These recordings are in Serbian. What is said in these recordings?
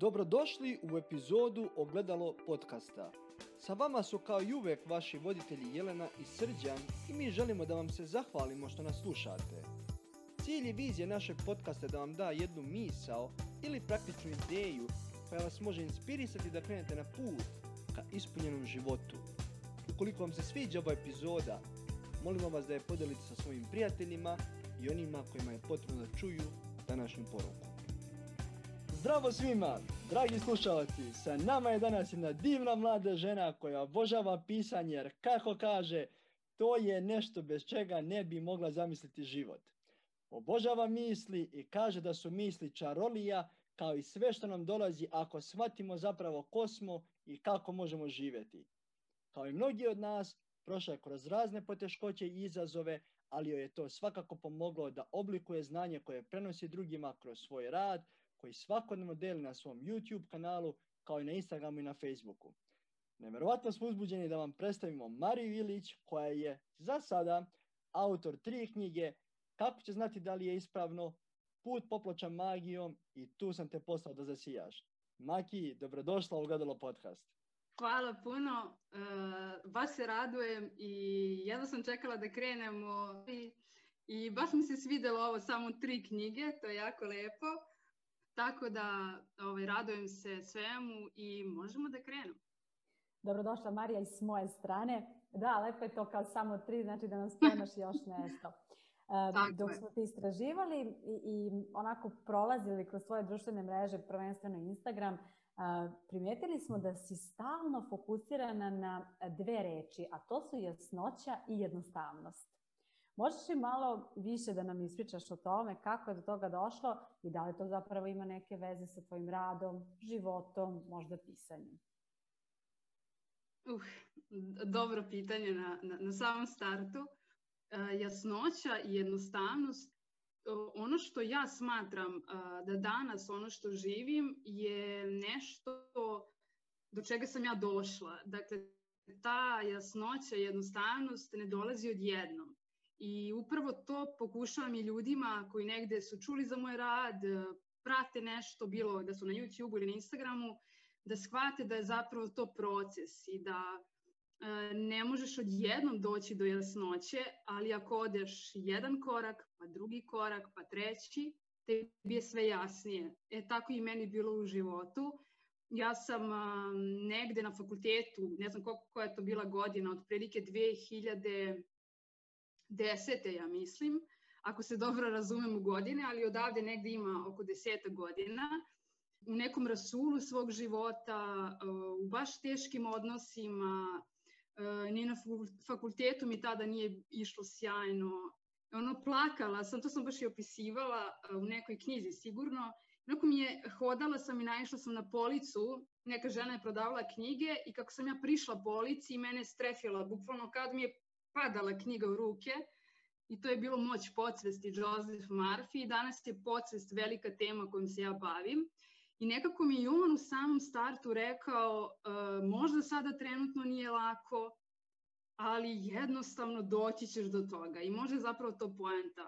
Dobrodošli u epizodu Ogledalo podcasta. Sa vama su kao i uvek vaši voditelji Jelena i Srđan i mi želimo da vam se zahvalimo što nas slušate. Cilj i vizija našeg podcasta je da vam da jednu misao ili praktičnu ideju koja vas može inspirisati da krenete na put ka ispunjenom životu. Ukoliko vam se sviđa ova epizoda, molimo vas da je podelite sa svojim prijateljima i onima kojima je potrebno da čuju današnju poruku. Zdravo svima, dragi slušalci, sa nama je danas jedna divna mlada žena koja obožava pisanje jer kako kaže, to je nešto bez čega ne bi mogla zamisliti život. Obožava misli i kaže da su misli čarolija kao i sve što nam dolazi ako shvatimo zapravo ko smo i kako možemo živjeti. Kao i mnogi od nas, prošla je kroz razne poteškoće i izazove, ali joj je to svakako pomoglo da oblikuje znanje koje prenosi drugima kroz svoj rad, koji svakodnevno deli na svom YouTube kanalu, kao i na Instagramu i na Facebooku. Neverovatno smo uzbuđeni da vam predstavimo Mariju Ilić, koja je za sada autor tri knjige Kako će znati da li je ispravno, Put popločan magijom i Tu sam te poslao da zasijaš. Maki, dobrodošla u Gledalo podcast. Hvala puno, uh, baš se radujem i jedno sam čekala da krenemo i, i baš mi se svidelo ovo samo tri knjige, to je jako lepo. Tako da ovaj, radujem se svemu i možemo da krenemo. Dobrodošla Marija i s moje strane. Da, lepo je to kao samo tri, znači da nam spremaš još nešto. Uh, dok smo ti istraživali i, i onako prolazili kroz svoje društvene mreže, prvenstveno Instagram, uh, primetili smo da si stalno fokusirana na dve reči, a to su jasnoća i jednostavnost. Možeš li malo više da nam ispričaš o tome kako je do toga došlo i da li to zapravo ima neke veze sa tvojim radom, životom, možda pisanjem? Uh, dobro pitanje na, na, na samom startu. Uh, jasnoća i jednostavnost, uh, ono što ja smatram uh, da danas ono što živim je nešto do čega sam ja došla. Dakle, ta jasnoća i jednostavnost ne dolazi odjednom. I upravo to pokušavam i ljudima koji negde su čuli za moj rad, prate nešto, bilo da su na YouTube ili na Instagramu, da shvate da je zapravo to proces i da e, ne možeš odjednom doći do jasnoće, ali ako odeš jedan korak, pa drugi korak, pa treći, tebi je sve jasnije. E tako i meni bilo u životu. Ja sam a, negde na fakultetu, ne znam koliko koja je to bila godina, otprilike 2000 desete, ja mislim, ako se dobro razumem u godine, ali odavde negde ima oko deseta godina, u nekom rasulu svog života, u baš teškim odnosima, ni na fakultetu mi tada nije išlo sjajno. Ono, plakala sam, to sam baš i opisivala u nekoj knjizi sigurno. Onako mi je, hodala sam i naišla sam na policu, neka žena je prodavala knjige i kako sam ja prišla polici i mene strefila, bukvalno kad mi je padala knjiga u ruke i to je bilo moć podsvesti Joseph Murphy i danas je podsvest velika tema kojom se ja bavim. I nekako mi je on u samom startu rekao, uh, možda sada trenutno nije lako, ali jednostavno doći ćeš do toga i može zapravo to poenta.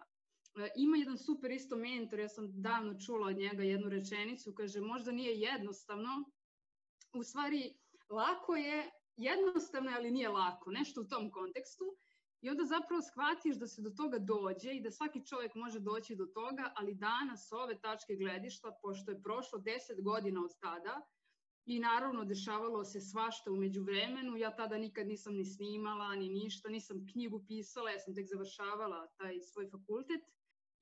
Uh, ima jedan super isto mentor, ja sam davno čula od njega jednu rečenicu, kaže možda nije jednostavno, u stvari lako je, jednostavno ali nije lako, nešto u tom kontekstu. I onda zapravo shvatiš da se do toga dođe i da svaki čovjek može doći do toga, ali danas ove tačke gledišta, pošto je prošlo 10 godina od tada, i naravno dešavalo se svašta umeđu vremenu, ja tada nikad nisam ni snimala, ni ništa, nisam knjigu pisala, ja sam tek završavala taj svoj fakultet,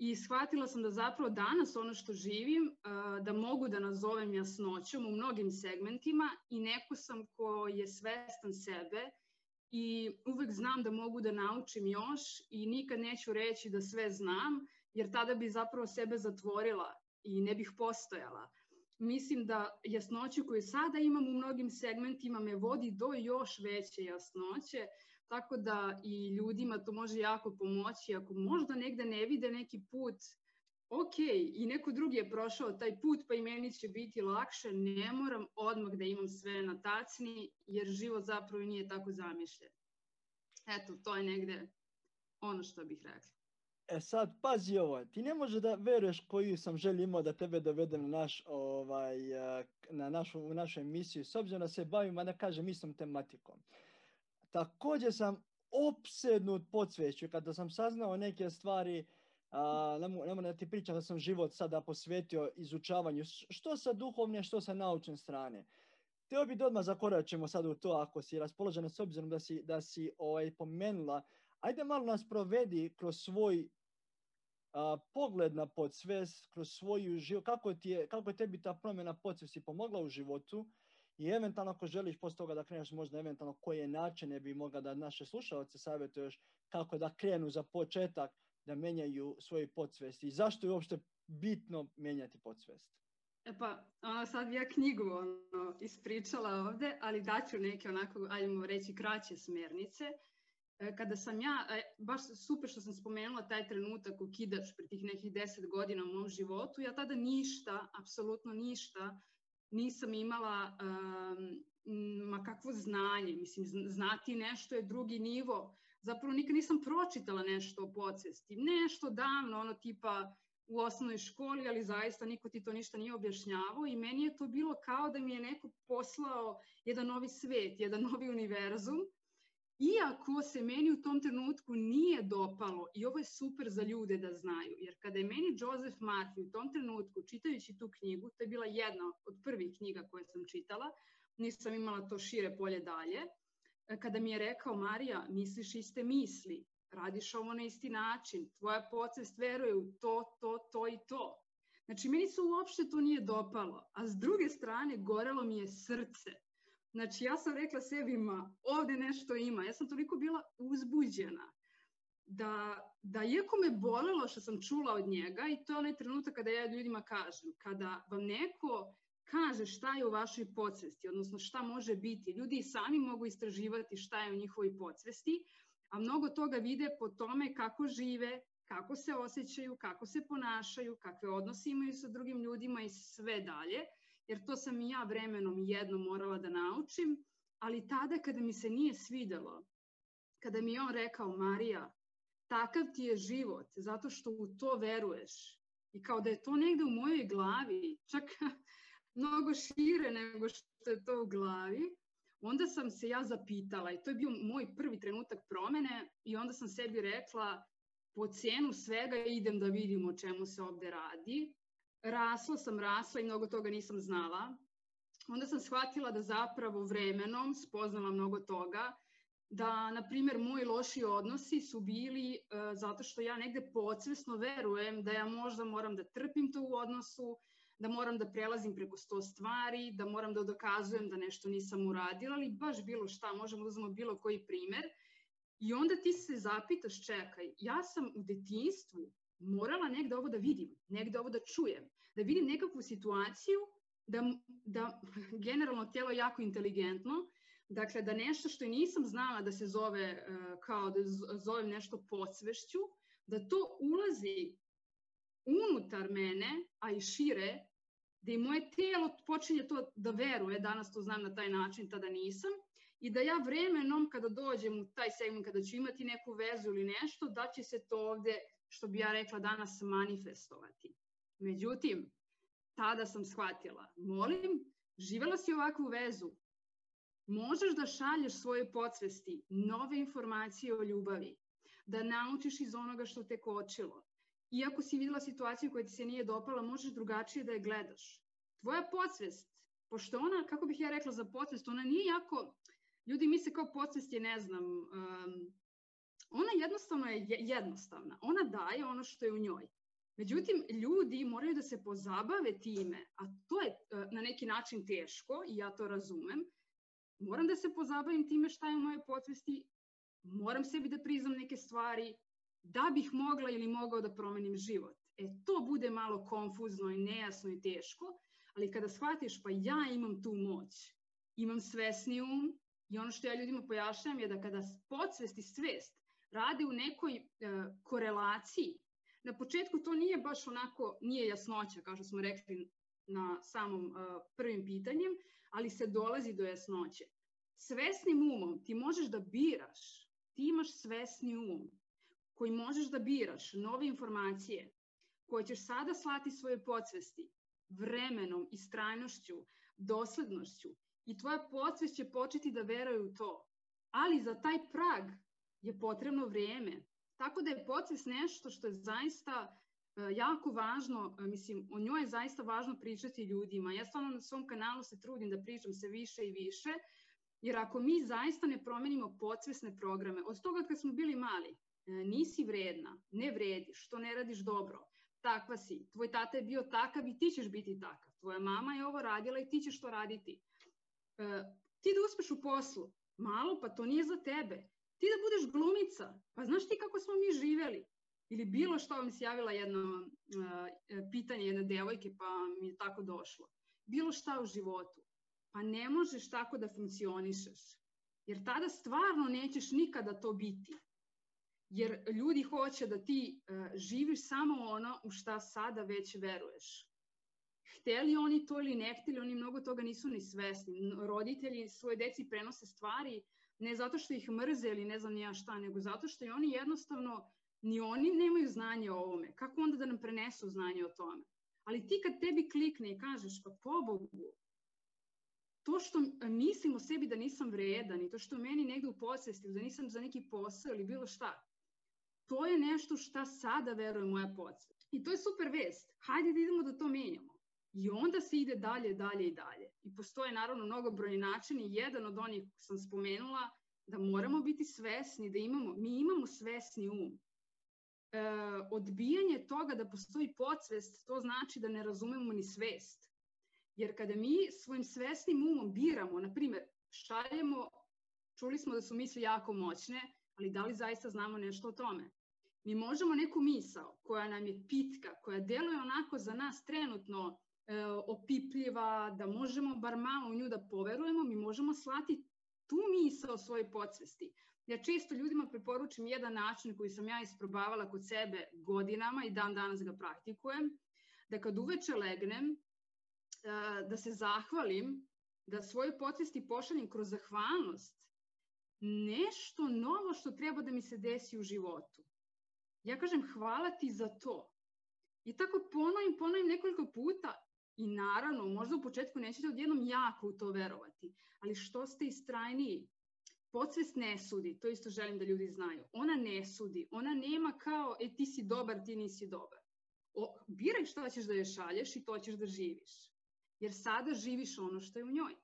i shvatila sam da zapravo danas ono što živim, da mogu da nazovem jasnoćom u mnogim segmentima i neko sam ko je svestan sebe, i uvek znam da mogu da naučim još i nikad neću reći da sve znam, jer tada bi zapravo sebe zatvorila i ne bih postojala. Mislim da jasnoću koju sada imam u mnogim segmentima me vodi do još veće jasnoće, tako da i ljudima to može jako pomoći. Ako možda negde ne vide neki put ok, i neko drugi je prošao taj put, pa i meni će biti lakše, ne moram odmah da imam sve na tacni, jer život zapravo nije tako zamišljen. Eto, to je negde ono što bih rekla. E sad, pazi ovo, ti ne možeš da veruješ koju sam želju imao da tebe dovedem na, naš, ovaj, na našu, u našu emisiju, s obzirom da se bavim, a da kažem, istom tematikom. Također sam opsednut podsveću, kada sam saznao neke stvari, a, ne moram da ti pričam da sam život sada posvetio izučavanju, što sa duhovne, što sa naučne strane. Teo bi da odmah zakoračimo sad u to ako si raspoložena s obzirom da si, da si ovaj, pomenula. Ajde malo nas provedi kroz svoj a, pogled na podsvest, kroz svoju život, kako, ti je, kako tebi ta promjena podsvesti pomogla u životu i eventualno ako želiš posle toga da kreneš možda eventualno koje načine bi mogla da naše slušalce savjetuješ kako da krenu za početak da menjaju svoje podsvesti i zašto je uopšte bitno menjati podsvest? E pa, ono, sad bi ja knjigu ono, ispričala ovde, ali daću neke onako, ajdemo reći, kraće smernice. E, kada sam ja, e, baš super što sam spomenula taj trenutak u kidač pre tih nekih deset godina u mom životu, ja tada ništa, apsolutno ništa, nisam imala um, ma kakvo znanje, mislim, znati nešto je drugi nivo, zapravo nikad nisam pročitala nešto o podsvesti, nešto davno, ono tipa u osnovnoj školi, ali zaista niko ti to ništa nije objašnjavao i meni je to bilo kao da mi je neko poslao jedan novi svet, jedan novi univerzum, iako se meni u tom trenutku nije dopalo, i ovo je super za ljude da znaju, jer kada je meni Joseph Murphy u tom trenutku, čitajući tu knjigu, to je bila jedna od prvih knjiga koje sam čitala, nisam imala to šire polje dalje, kada mi je rekao, Marija, misliš iste misli, radiš ovo na isti način, tvoja podsvest veruje u to, to, to i to. Znači, meni se uopšte to nije dopalo, a s druge strane gorelo mi je srce. Znači, ja sam rekla sebi, ma, ovde nešto ima. Ja sam toliko bila uzbuđena da, da iako me bolelo što sam čula od njega, i to je onaj trenutak kada ja ljudima kažem, kada vam neko kaže šta je u vašoj podsvesti, odnosno šta može biti. Ljudi sami mogu istraživati šta je u njihovoj podsvesti, a mnogo toga vide po tome kako žive, kako se osjećaju, kako se ponašaju, kakve odnose imaju sa drugim ljudima i sve dalje, jer to sam i ja vremenom jedno morala da naučim, ali tada kada mi se nije svidelo, kada mi je on rekao, Marija, takav ti je život, zato što u to veruješ. I kao da je to negde u mojoj glavi, čak mnogo šire nego što je to u glavi, onda sam se ja zapitala i to je bio moj prvi trenutak promene i onda sam sebi rekla po cenu svega idem da vidim o čemu se ovde radi. Rasla sam, rasla i mnogo toga nisam znala. Onda sam shvatila da zapravo vremenom spoznala mnogo toga, da, na primjer, moji loši odnosi su bili uh, zato što ja negde podsvesno verujem da ja možda moram da trpim to u odnosu, da moram da prelazim preko sto stvari, da moram da dokazujem da nešto nisam uradila, ali baš bilo šta, možemo da uzmemo bilo koji primer. I onda ti se zapitaš, čekaj, ja sam u detinstvu morala negde ovo da vidim, negde ovo da čujem, da vidim nekakvu situaciju, da, da generalno telo je jako inteligentno, dakle da nešto što nisam znala da se zove e, kao da zovem nešto podsvešću, da to ulazi unutar mene, a i šire, da i moje telo počinje to da veruje, danas to znam na taj način, tada nisam, i da ja vremenom kada dođem u taj segment, kada ću imati neku vezu ili nešto, da će se to ovde, što bi ja rekla danas, manifestovati. Međutim, tada sam shvatila, molim, živela si ovakvu vezu, možeš da šalješ svoje podsvesti nove informacije o ljubavi, da naučiš iz onoga što te kočilo, iako si videla situaciju koja ti se nije dopala, možeš drugačije da je gledaš. Tvoja podsvest, pošto ona, kako bih ja rekla za podsvest, ona nije jako, ljudi misle kao podsvest je, ne znam, um, ona jednostavno je jednostavna. Ona daje ono što je u njoj. Međutim, ljudi moraju da se pozabave time, a to je uh, na neki način teško i ja to razumem. Moram da se pozabavim time šta je u mojoj podsvesti, moram sebi da priznam neke stvari, da bih mogla ili mogao da promenim život. E to bude malo konfuzno i nejasno i teško, ali kada shvatiš pa ja imam tu moć, imam svesni um i ono što ja ljudima pojašnjam je da kada podsvest i svest rade u nekoj e, korelaciji, na početku to nije baš onako, nije jasnoća kao što smo rekli na samom e, prvim pitanjem, ali se dolazi do jasnoće. Svesnim umom ti možeš da biraš, ti imaš svesni um koji možeš da biraš, nove informacije, koje ćeš sada slati svoje podsvesti, vremenom, istrajnošću, doslednošću i tvoja podsvest će početi da veruje u to. Ali za taj prag je potrebno vrijeme. Tako da je podsvest nešto što je zaista e, jako važno, e, mislim, o njoj je zaista važno pričati ljudima. Ja stvarno na svom kanalu se trudim da pričam se više i više, jer ako mi zaista ne promenimo podsvesne programe, od toga kad smo bili mali, e, nisi vredna, ne vrediš, što ne radiš dobro, takva si, tvoj tata je bio takav i ti ćeš biti takav, tvoja mama je ovo radila i ti ćeš to raditi. Ti da uspeš u poslu, malo, pa to nije za tebe. Ti da budeš glumica, pa znaš ti kako smo mi živeli? Ili bilo što mi se javila jedno uh, pitanje jedne devojke, pa mi je tako došlo. Bilo šta u životu. Pa ne možeš tako da funkcionišeš. Jer tada stvarno nećeš nikada to biti jer ljudi hoće da ti uh, živiš samo ono u šta sada već veruješ. Hteli oni to ili ne hteli, oni mnogo toga nisu ni svesni. Roditelji svoje deci prenose stvari ne zato što ih mrze ili ne znam nija šta, nego zato što i oni jednostavno, ni oni nemaju znanje o ovome. Kako onda da nam prenesu znanje o tome? Ali ti kad tebi klikne i kažeš, pa pobogu, to što mislim o sebi da nisam vredan i to što meni negde u posvesti, da nisam za neki posao ili bilo šta, to je nešto šta sada veruje moja podsvest. I to je super vest. Hajde da idemo da to menjamo. I onda se ide dalje, dalje i dalje. I postoje naravno mnogobrojni načini. Jedan od onih sam spomenula da moramo biti svesni, da imamo, mi imamo svesni um. E, odbijanje toga da postoji podsvest, to znači da ne razumemo ni svest. Jer kada mi svojim svesnim umom biramo, na primjer, šaljemo, čuli smo da su misli jako moćne, ali da li zaista znamo nešto o tome? Mi možemo neku misao koja nam je pitka, koja deluje onako za nas trenutno opipljiva, da možemo bar malo u nju da poverujemo, mi možemo slati tu misao svojoj podsvesti. Ja često ljudima preporučim jedan način koji sam ja isprobavala kod sebe godinama i dan danas ga praktikujem, da kad uveče legnem, e, da se zahvalim, da svoje podsvesti pošaljem kroz zahvalnost nešto novo što treba da mi se desi u životu. Ja kažem hvala ti za to. I tako ponovim, ponovim nekoliko puta i naravno, možda u početku nećete odjednom jako u to verovati, ali što ste istrajniji? Podsvest ne sudi, to isto želim da ljudi znaju. Ona ne sudi, ona nema kao, e ti si dobar, ti nisi dobar. O, biraj što ćeš da je šalješ i to ćeš da živiš. Jer sada živiš ono što je u njoj.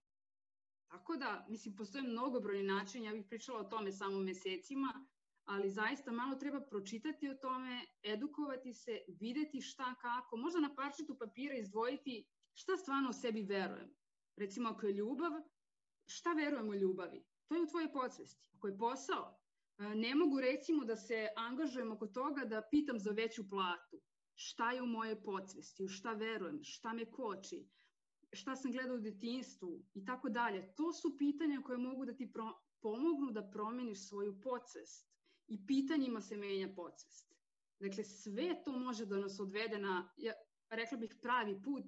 Tako da, mislim, postoje mnogobrojni način, ja bih pričala o tome samo mesecima, ali zaista malo treba pročitati o tome, edukovati se, videti šta kako, možda na parčetu papira izdvojiti šta stvarno o sebi verujem. Recimo ako je ljubav, šta verujem o ljubavi? To je u tvojoj podsvesti. Ako je posao, e, ne mogu recimo da se angažujem oko toga da pitam za veću platu. Šta je u moje podsvesti, u šta verujem, šta me koči, šta sam gledao u detinstvu i tako dalje. To su pitanja koje mogu da ti pomognu da promeniš svoju podsvest i pitanjima se menja podsvest. Dakle, sve to može da nas odvede na, ja, rekla bih, pravi put,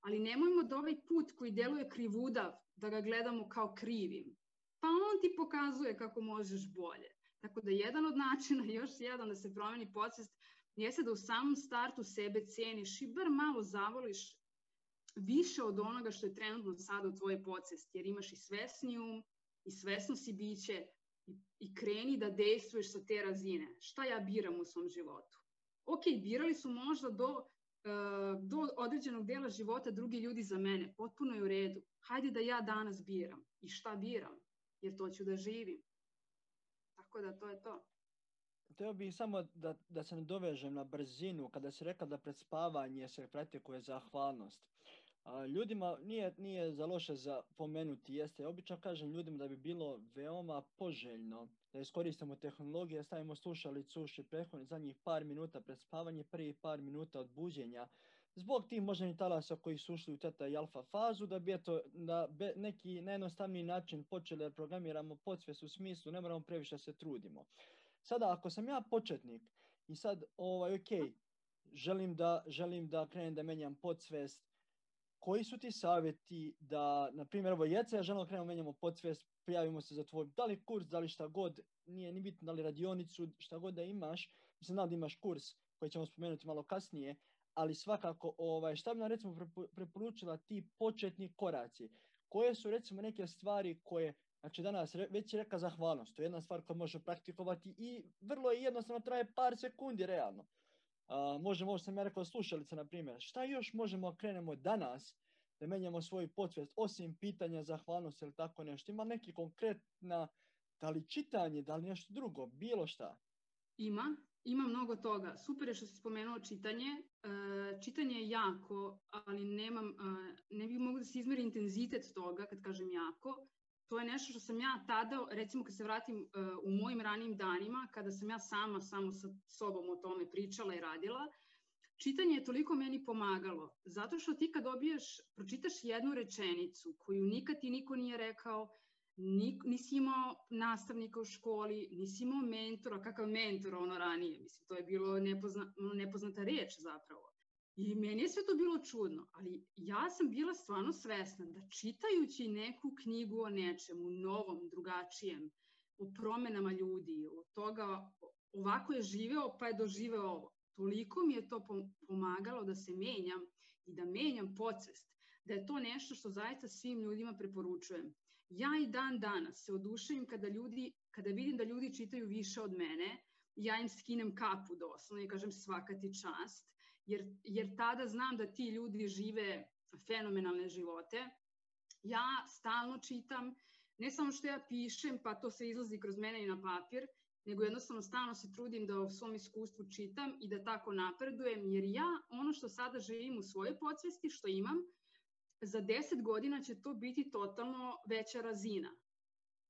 ali nemojmo da ovaj put koji deluje krivudav, da ga gledamo kao krivim. Pa on ti pokazuje kako možeš bolje. Tako da jedan od načina, još jedan da se promeni podsvest, jeste da u samom startu sebe ceniš i bar malo zavoliš više od onoga što je trenutno sada u tvojoj podsvesti, jer imaš i svesni um, i svesno si biće, i, i kreni da dejstvuješ sa te razine. Šta ja biram u svom životu? Ok, birali su možda do, uh, do određenog dela života drugi ljudi za mene. Potpuno je u redu. Hajde da ja danas biram. I šta biram? Jer to ću da živim. Tako da to je to. Teo bih samo da, da se dovežem na brzinu, kada se rekla da pred spavanje se pretekuje zahvalnost. A, ljudima nije, nije za loše za pomenuti, jeste, obično kažem ljudima da bi bilo veoma poželjno da iskoristimo tehnologije, da stavimo slušalicu uši prethodnih zadnjih par minuta pred spavanje, prvi par minuta od buđenja, zbog tih moždanih talasa koji su ušli u teta i alfa fazu, da bi eto na be, neki najjednostavniji način počeli da programiramo podsvest u smislu, ne moramo previše se trudimo. Sada, ako sam ja početnik i sad, ovaj, ok, želim da, želim da krenem da menjam podsvest, koji su ti savjeti da, na primjer, evo Jeca, ja želim da krenemo, menjamo podsvest, prijavimo se za tvoj, da li kurs, da li šta god, nije ni bitno, da li radionicu, šta god da imaš, Mislim da imaš kurs koji ćemo spomenuti malo kasnije, ali svakako ovaj, šta bi nam recimo preporučila ti početni koraci? Koje su recimo neke stvari koje, znači danas već je reka zahvalnost, to je jedna stvar koju može praktikovati i vrlo je jednostavno traje par sekundi realno. Uh, može, možda sam ja rekao slušalice, na primjer. Šta još možemo krenemo danas da menjamo svoj podsvijest, osim pitanja zahvalnosti ili tako nešto? Ima neki konkretna, da li čitanje, da li nešto drugo, bilo šta? Ima, ima mnogo toga. Super je što si spomenuo čitanje. E, čitanje je jako, ali nemam, e, ne bih mogu da se izmeri intenzitet toga kad kažem jako. To je nešto što sam ja tada, recimo kad se vratim e, u mojim ranim danima, kada sam ja sama samo sa sobom o tome pričala i radila, čitanje je toliko meni pomagalo. Zato što ti kad dobiješ, pročitaš jednu rečenicu koju nikad ti niko nije rekao, nisi imao nastavnika u školi, nisi imao mentora, kakav mentor ono ranije, mislim, to je bilo nepozna, nepoznata reč zapravo. I meni je sve to bilo čudno, ali ja sam bila stvarno svesna da čitajući neku knjigu o nečemu novom, drugačijem, o promenama ljudi, o toga ovako je živeo pa je doživeo ovo. Toliko mi je to pomagalo da se menjam i da menjam podsvest, da je to nešto što zaista svim ljudima preporučujem. Ja i dan danas se oduševim kada, ljudi, kada vidim da ljudi čitaju više od mene, ja im skinem kapu doslovno i kažem svaka ti čast, jer, jer tada znam da ti ljudi žive fenomenalne živote. Ja stalno čitam, ne samo što ja pišem, pa to se izlazi kroz mene i na papir, nego jednostavno stalno se trudim da u svom iskustvu čitam i da tako napredujem, jer ja ono što sada živim u svojoj podsvesti, što imam, za 10 godina će to biti totalno veća razina.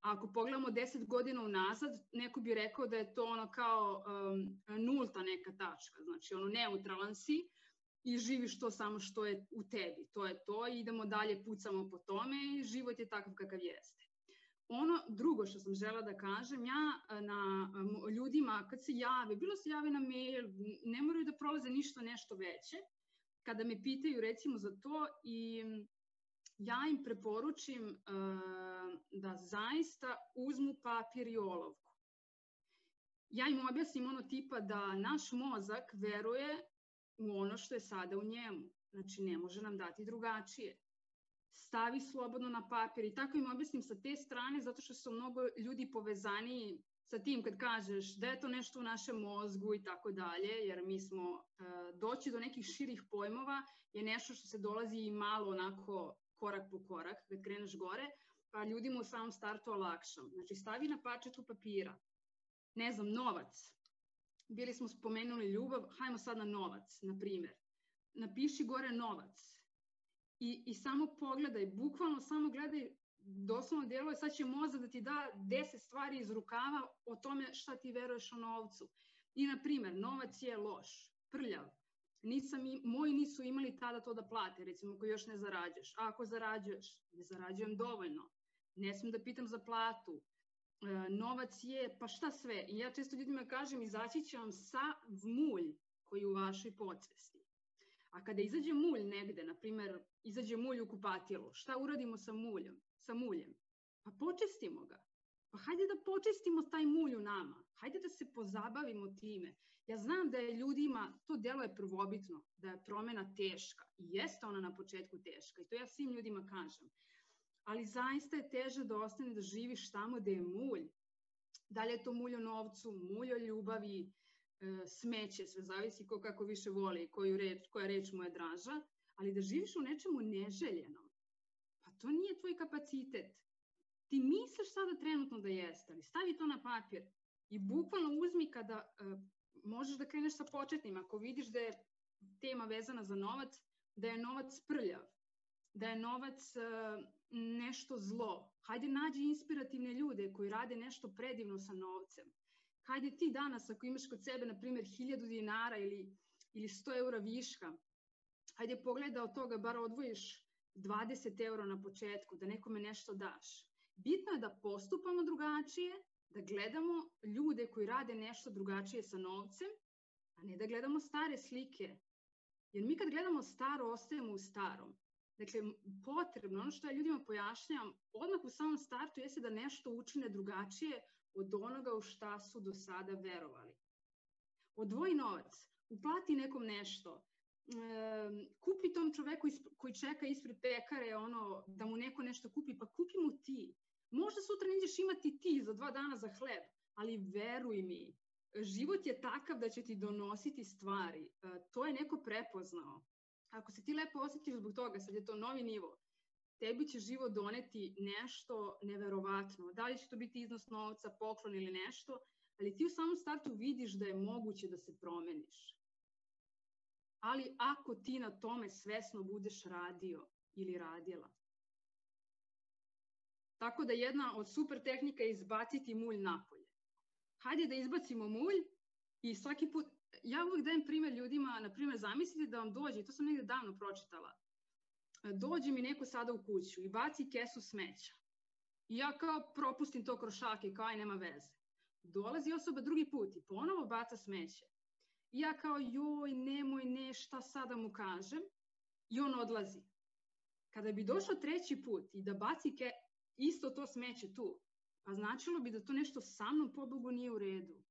Ako pogledamo 10 godina unazad, neko bi rekao da je to ono kao um, nulta neka tačka, znači ono neutralan si i živiš to samo što je u tebi. To je to i idemo dalje, pucamo po tome i život je takav kakav jeste. Ono drugo što sam žela da kažem, ja na ljudima kad se jave, bilo se jave na mail, ne moraju da prolaze ništa nešto veće, kada me pitaju recimo za to i ja im preporučim uh, da zaista uzmu papir i olovku. Ja im objasnim ono tipa da naš mozak veruje u ono što je sada u njemu. Znači ne može nam dati drugačije. Stavi slobodno na papir i tako im objasnim sa te strane zato što su mnogo ljudi povezaniji sa tim kad kažeš da je to nešto u našem mozgu i tako dalje, jer mi smo uh, doći do nekih širih pojmova je nešto što se dolazi malo onako korak po korak, kad kreneš gore, pa ljudima u samom startu olakšam. Znači stavi na parčetu papira, ne znam, novac. Bili smo spomenuli ljubav, hajmo sad na novac, na primjer. Napiši gore novac. I, I samo pogledaj, bukvalno samo gledaj doslovno djeluje, sad će mozak da ti da deset stvari iz rukava o tome šta ti veruješ o novcu. I, na primjer, novac je loš, prljav. Nisam, moji nisu imali tada to da plate, recimo ako još ne zarađuješ. A ako zarađuješ, ne zarađujem dovoljno. Ne smijem da pitam za platu. E, novac je, pa šta sve? I ja često ljudima kažem, izaći će vam sa mulj koji je u vašoj podsvesti. A kada izađe mulj negde, na primjer, izađe mulj u kupatilu, šta uradimo sa muljom? sa muljem. Pa počistimo ga. Pa hajde da počistimo taj mulj u nama. Hajde da se pozabavimo time. Ja znam da je ljudima, to delo je prvobitno, da je promena teška. I jeste ona na početku teška. I to ja svim ljudima kažem. Ali zaista je teže da ostane da živiš tamo gde je mulj. Da li je to mulj o novcu, mulj o ljubavi, e, smeće, sve zavisi ko kako više voli, koju reč, koja reč mu je draža, ali da živiš u nečemu neželjenom to nije tvoj kapacitet. Ti misliš sada trenutno da jeste, ali stavi to na papir i bukvalno uzmi kada uh, možeš da kreneš sa početnim, ako vidiš da je tema vezana za novac, da je novac prljav, da je novac uh, nešto zlo. Hajde nađi inspirativne ljude koji rade nešto predivno sa novcem. Hajde ti danas ako imaš kod sebe, na primjer, 1000 dinara ili, ili 100 eura viška, hajde pogledaj da od toga bar odvojiš 20 eura na početku, da nekome nešto daš. Bitno je da postupamo drugačije, da gledamo ljude koji rade nešto drugačije sa novcem, a ne da gledamo stare slike. Jer mi kad gledamo staro, ostajemo u starom. Dakle, potrebno, ono što ja ljudima pojašnjam, odmah u samom startu jeste da nešto učine drugačije od onoga u šta su do sada verovali. odvoji novac, uplati nekom nešto, kupi tom čoveku koji čeka ispred pekare ono, da mu neko nešto kupi, pa kupi mu ti. Možda sutra nećeš imati ti za dva dana za hleb, ali veruj mi, život je takav da će ti donositi stvari. E, to je neko prepoznao. Ako se ti lepo osjetiš zbog toga, sad je to novi nivo, tebi će život doneti nešto neverovatno. Da li će to biti iznos novca, poklon ili nešto, ali ti u samom startu vidiš da je moguće da se promeniš. Ali ako ti na tome svesno budeš radio ili radila. Tako da jedna od super tehnika je izbaciti mulj napolje. Hajde da izbacimo mulj i svaki put, ja uvijek dajem primjer ljudima, na primjer zamislite da vam dođe, to sam negdje davno pročitala, dođe mi neko sada u kuću i baci kesu smeća. I ja kao propustim to kroz šake, kao aj nema veze. Dolazi osoba drugi put i ponovo baca smeće. I ja kao joj, nemoj, ne, šta sada mu kažem. I on odlazi. Kada bi došao treći put i da baci ke, isto to smeće tu, pa značilo bi da to nešto sa mnom pobogu nije u redu.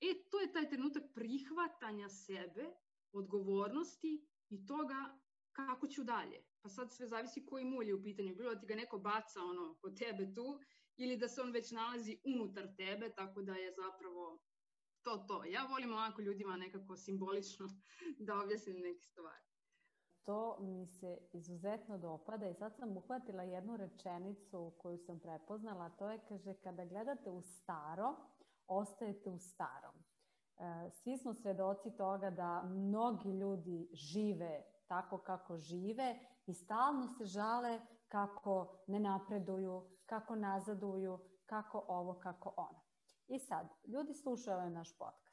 E, to je taj trenutak prihvatanja sebe, odgovornosti i toga kako ću dalje. Pa sad sve zavisi koji mulj je u pitanju. Bilo da ti ga neko baca ono kod tebe tu ili da se on već nalazi unutar tebe, tako da je zapravo to to. Ja volim ovako ljudima nekako simbolično da objasnim neke stvari. To mi se izuzetno dopada i sad sam uhvatila jednu rečenicu koju sam prepoznala, to je, kaže, kada gledate u staro, ostajete u starom. E, svi smo svedoci toga da mnogi ljudi žive tako kako žive i stalno se žale kako ne napreduju, kako nazaduju, kako ovo, kako ono. I sad, ljudi slušaju ovaj naš podcast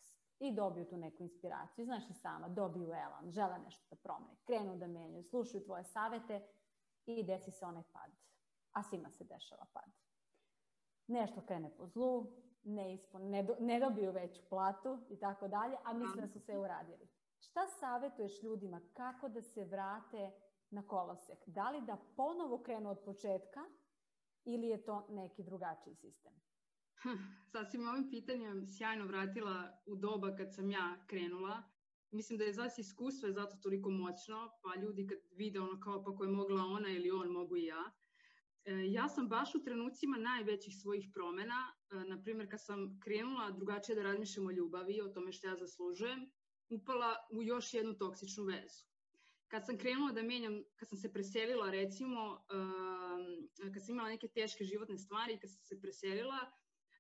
i dobiju tu neku inspiraciju. Znaš i sama, dobiju elan, žele nešto da promene, krenu da menjaju, slušaju tvoje savete i desi se onaj pad. A svima se dešava pad. Nešto krene po zlu, ne, ispon, ne, do, ne dobiju veću platu i tako dalje, a misle da su sve uradili. Šta savjetuješ ljudima kako da se vrate na kolosek? Da li da ponovo krenu od početka ili je to neki drugačiji sistem? Sad si mi ovim pitanjem sjajno vratila u doba kad sam ja krenula. Mislim da je zas iskustvo je zato toliko moćno, pa ljudi kad vide ono kao pa ko je mogla ona ili on mogu i ja. E, ja sam baš u trenucima najvećih svojih promena, e, na primjer kad sam krenula drugačije da razmišljam o ljubavi, o tome što ja zaslužujem, upala u još jednu toksičnu vezu. Kad sam krenula da menjam, kad sam se preselila recimo, uh, kad sam imala neke teške životne stvari, kad sam se preselila,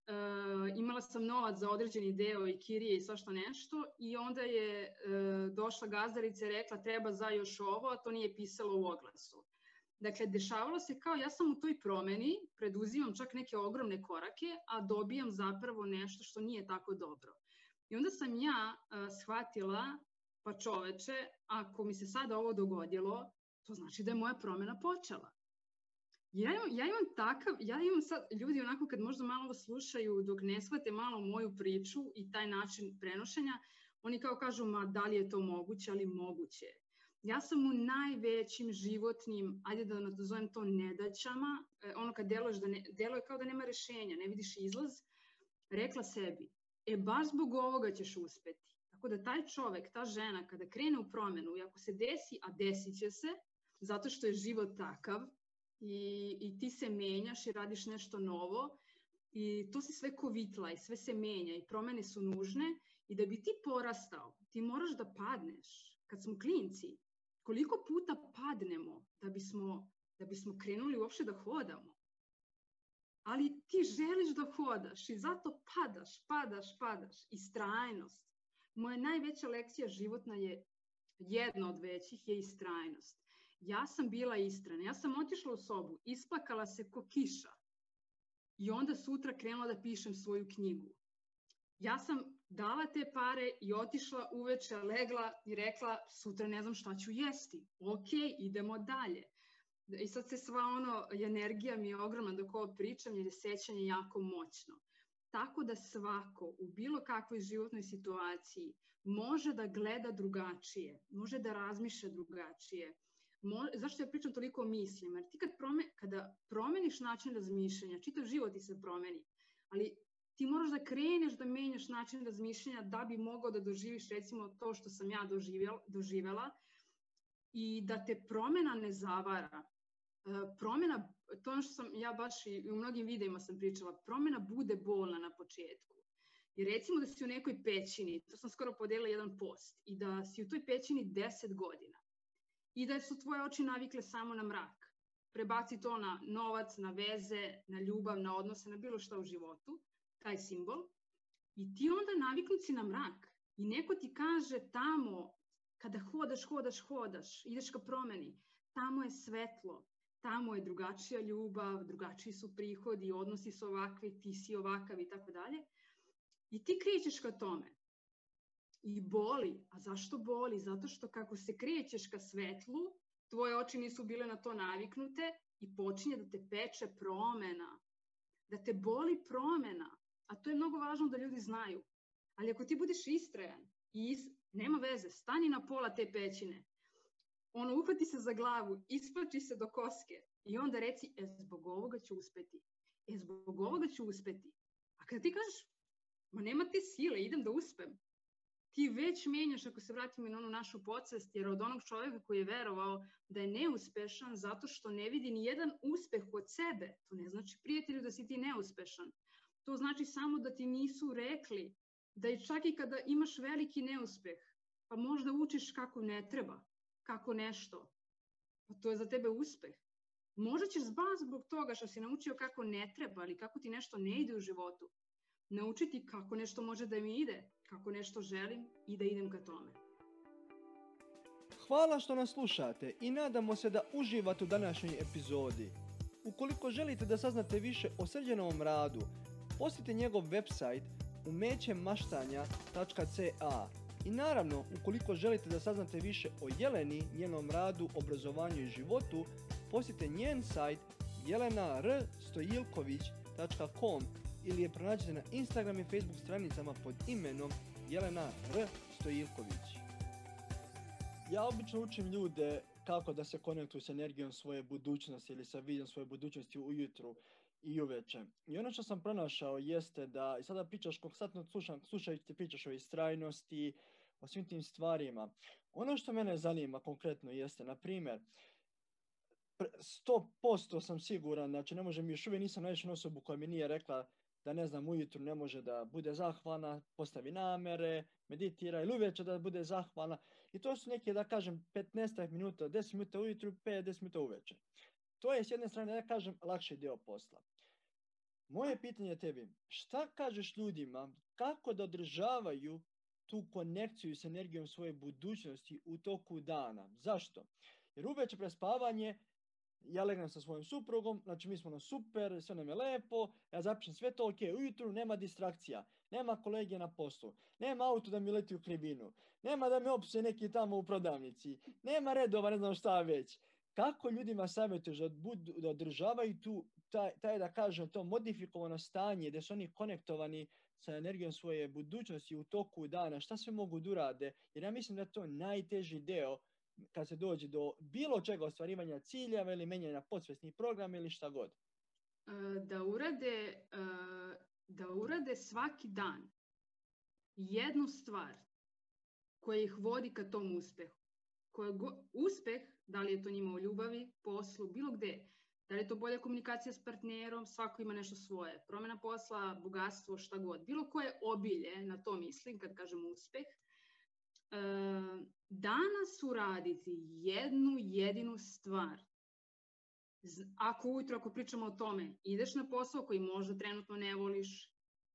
uh, imala sam novac za određeni deo i kirije i svašta nešto i onda je uh, došla gazdarica i rekla treba za još ovo, a to nije pisalo u oglasu. Dakle, dešavalo se kao ja sam u toj promeni, preduzimam čak neke ogromne korake, a dobijam zapravo nešto što nije tako dobro. I onda sam ja uh, shvatila, pa čoveče, ako mi se sada ovo dogodilo, to znači da je moja promena počela. Ja imam, ja imam takav, ja imam sad, ljudi onako kad možda malo slušaju dok ne shvate malo moju priču i taj način prenošenja, oni kao kažu, ma da li je to moguće, ali moguće. Ja sam u najvećim životnim, ajde da nazovem to nedaćama, e, ono kad deluješ da ne, deluje kao da nema rešenja, ne vidiš izlaz, rekla sebi, e baš zbog ovoga ćeš uspeti. Tako da taj čovek, ta žena, kada krene u promenu i ako se desi, a desit će se, zato što je život takav i, i ti se menjaš i radiš nešto novo i to se sve kovitla i sve se menja i promene su nužne i da bi ti porastao, ti moraš da padneš. Kad smo klinci, koliko puta padnemo da bismo, da bismo krenuli uopšte da hodamo? ali ti želiš da hodaš i zato padaš, padaš, padaš. I strajnost. Moja najveća lekcija životna je, jedna od većih, je istrajnost. Ja sam bila istrana. Ja sam otišla u sobu, isplakala se ko kiša. I onda sutra krenula da pišem svoju knjigu. Ja sam dala te pare i otišla uveče, legla i rekla sutra ne znam šta ću jesti. Ok, idemo dalje. I sad se sva ono, energija mi je ogromna dok ovo pričam jer je sećanje jako moćno. Tako da svako u bilo kakvoj životnoj situaciji može da gleda drugačije, može da razmišlja drugačije. Mo, zašto ja pričam toliko o mislima? Jer ti kad prome, kada promeniš način razmišljanja, čitav život ti se promeni, ali ti moraš da kreneš da menjaš način razmišljanja da bi mogao da doživiš recimo to što sam ja doživjela i da te promena ne zavara. E, promena, to ono što sam ja baš i u mnogim videima sam pričala, promena bude bolna na početku. I recimo da si u nekoj pećini, to sam skoro podelila jedan post, i da si u toj pećini 10 godina i da su tvoje oči navikle samo na mrak. Prebaci to na novac, na veze, na ljubav, na odnose, na bilo šta u životu, taj simbol. I ti onda naviknut si na mrak. I neko ti kaže tamo, kada hodaš, hodaš, hodaš, ideš ka promeni, tamo je svetlo, tamo je drugačija ljubav, drugačiji su prihodi, odnosi su ovakvi, ti si ovakav i tako dalje. I ti krećeš ka tome. I boli. A zašto boli? Zato što kako se krećeš ka svetlu, tvoje oči nisu bile na to naviknute i počinje da te peče promena. Da te boli promena. A to je mnogo važno da ljudi znaju. Ali ako ti budeš istrajan i is... nema veze, stani na pola te pećine, ono, uhvati se za glavu, isplači se do koske i onda reci, e, zbog ovoga ću uspeti. E, zbog ovoga ću uspeti. A kada ti kažeš, ma nema te sile, idem da uspem. Ti već menjaš, ako se vratimo na onu našu podsvest, jer od onog čovjeka koji je verovao da je neuspešan zato što ne vidi ni jedan uspeh od sebe, to ne znači prijatelju da si ti neuspešan. To znači samo da ti nisu rekli da i čak i kada imaš veliki neuspeh, pa možda učiš kako ne treba, kako nešto, pa to je za tebe uspeh. Možda ćeš zbaz zbog toga što si naučio kako ne treba ali kako ti nešto ne ide u životu, naučiti kako nešto može da mi ide, kako nešto želim i da idem ka tome. Hvala što nas slušate i nadamo se da uživate u današnjoj epizodi. Ukoliko želite da saznate više o srđenovom radu, posjetite njegov website umećemaštanja.ca i naravno, ukoliko želite da saznate više o Jeleni, njenom radu, obrazovanju i životu, posjetite njen sajt jelenrstojilković.com ili je pronađete na Instagram i Facebook stranicama pod imenom Jelena R. Stojilković. Ja obično učim ljude kako da se konektuju s energijom svoje budućnosti ili sa vidom svoje budućnosti ujutru i uveče. I ono što sam pronašao jeste da, i sada pričaš, konstantno slušam, slušajući pričaš o istrajnosti, o svim tim stvarima. Ono što mene zanima konkretno jeste, na primjer, 100% sam siguran, znači ne možem, još uvijek nisam naišao osobu koja mi nije rekla da ne znam, ujutru ne može da bude zahvalna, postavi namere, meditira ili uveče da bude zahvalna. I to su neke, da kažem, 15 minuta, 10 minuta ujutru, 5-10 minuta uveče. To je s jedne strane, da kažem, lakši dio posla. Moje pitanje tebi, šta kažeš ljudima kako da održavaju tu konekciju s energijom svoje budućnosti u toku dana? Zašto? Jer uveče prespavanje ja legnem sa svojim suprugom, znači mi smo na super, sve nam je lepo, ja zapišem sve to, ok, ujutru nema distrakcija, nema kolege na poslu, nema auto da mi leti u krivinu, nema da me opse neki tamo u prodavnici, nema redova, ne znam šta već. Kako ljudima savjetuješ da, budu, da održavaju tu, taj, taj, da kažem, to modifikovano stanje, gdje su oni konektovani sa energijom svoje budućnosti u toku dana, šta sve mogu da urade, jer ja mislim da je to najteži deo kad se dođe do bilo čega ostvarivanja ciljeva ili menjanja podsvesnih programa ili šta god? E, da urade, e, da urade svaki dan jednu stvar koja ih vodi ka tom uspehu. Koja go, uspeh, da li je to njima u ljubavi, poslu, bilo gde, da li je to bolja komunikacija s partnerom, svako ima nešto svoje, promjena posla, bogatstvo, šta god. Bilo koje obilje, na to mislim kad kažem uspeh, danas uraditi jednu jedinu stvar. Ako ujutro, ako pričamo o tome, ideš na posao koji možda trenutno ne voliš,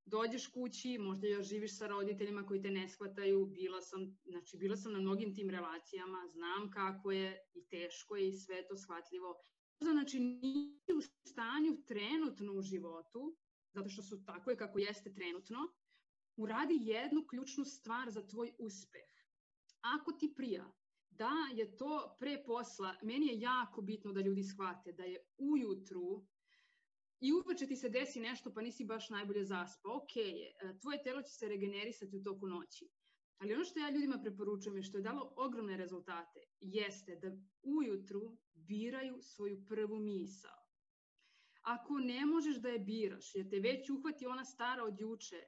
dođeš kući, možda još živiš sa roditeljima koji te ne shvataju, bila sam, znači bila sam na mnogim tim relacijama, znam kako je i teško je i sve to shvatljivo. Znači, nisi u stanju trenutno u životu, zato što su tako je kako jeste trenutno, uradi jednu ključnu stvar za tvoj uspeh ako ti prija da je to pre posla, meni je jako bitno da ljudi shvate da je ujutru i uveče ti se desi nešto pa nisi baš najbolje zaspa, ok je, e, tvoje telo će se regenerisati u toku noći. Ali ono što ja ljudima preporučujem je što je dalo ogromne rezultate, jeste da ujutru biraju svoju prvu misao. ako ne možeš da je biraš, jer te već uhvati ona stara od juče,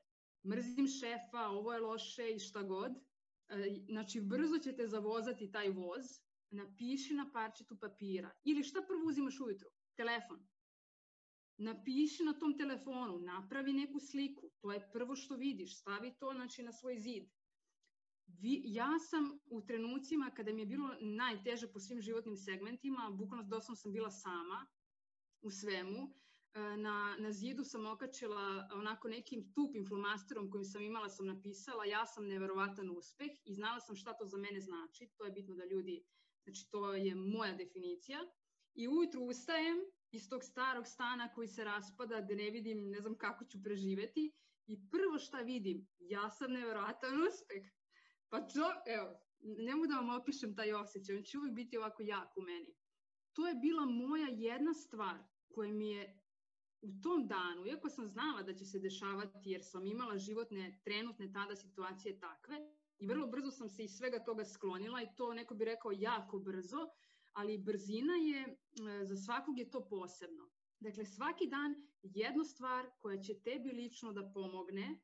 mrzim šefa, ovo je loše i šta god, znači brzo će te zavozati taj voz, napiši na parčetu papira. Ili šta prvo uzimaš ujutru? Telefon. Napiši na tom telefonu, napravi neku sliku, to je prvo što vidiš, stavi to znači, na svoj zid. Vi, ja sam u trenucima kada mi je bilo najteže po svim životnim segmentima, bukvalno doslovno sam bila sama u svemu, e, na, na zidu sam okačila onako nekim tupim flomasterom kojim sam imala, sam napisala ja sam neverovatan uspeh i znala sam šta to za mene znači, to je bitno da ljudi, znači to je moja definicija. I ujutru ustajem iz tog starog stana koji se raspada, gde ne vidim, ne znam kako ću preživeti i prvo šta vidim, ja sam neverovatan uspeh. Pa to, evo, ne mogu da vam opišem taj osjećaj, on će uvijek biti ovako jak u meni. To je bila moja jedna stvar koja mi je u tom danu, iako sam znala da će se dešavati jer sam imala životne, trenutne tada situacije takve i vrlo brzo sam se iz svega toga sklonila i to neko bi rekao jako brzo, ali brzina je, e, za svakog je to posebno. Dakle, svaki dan jednu stvar koja će tebi lično da pomogne,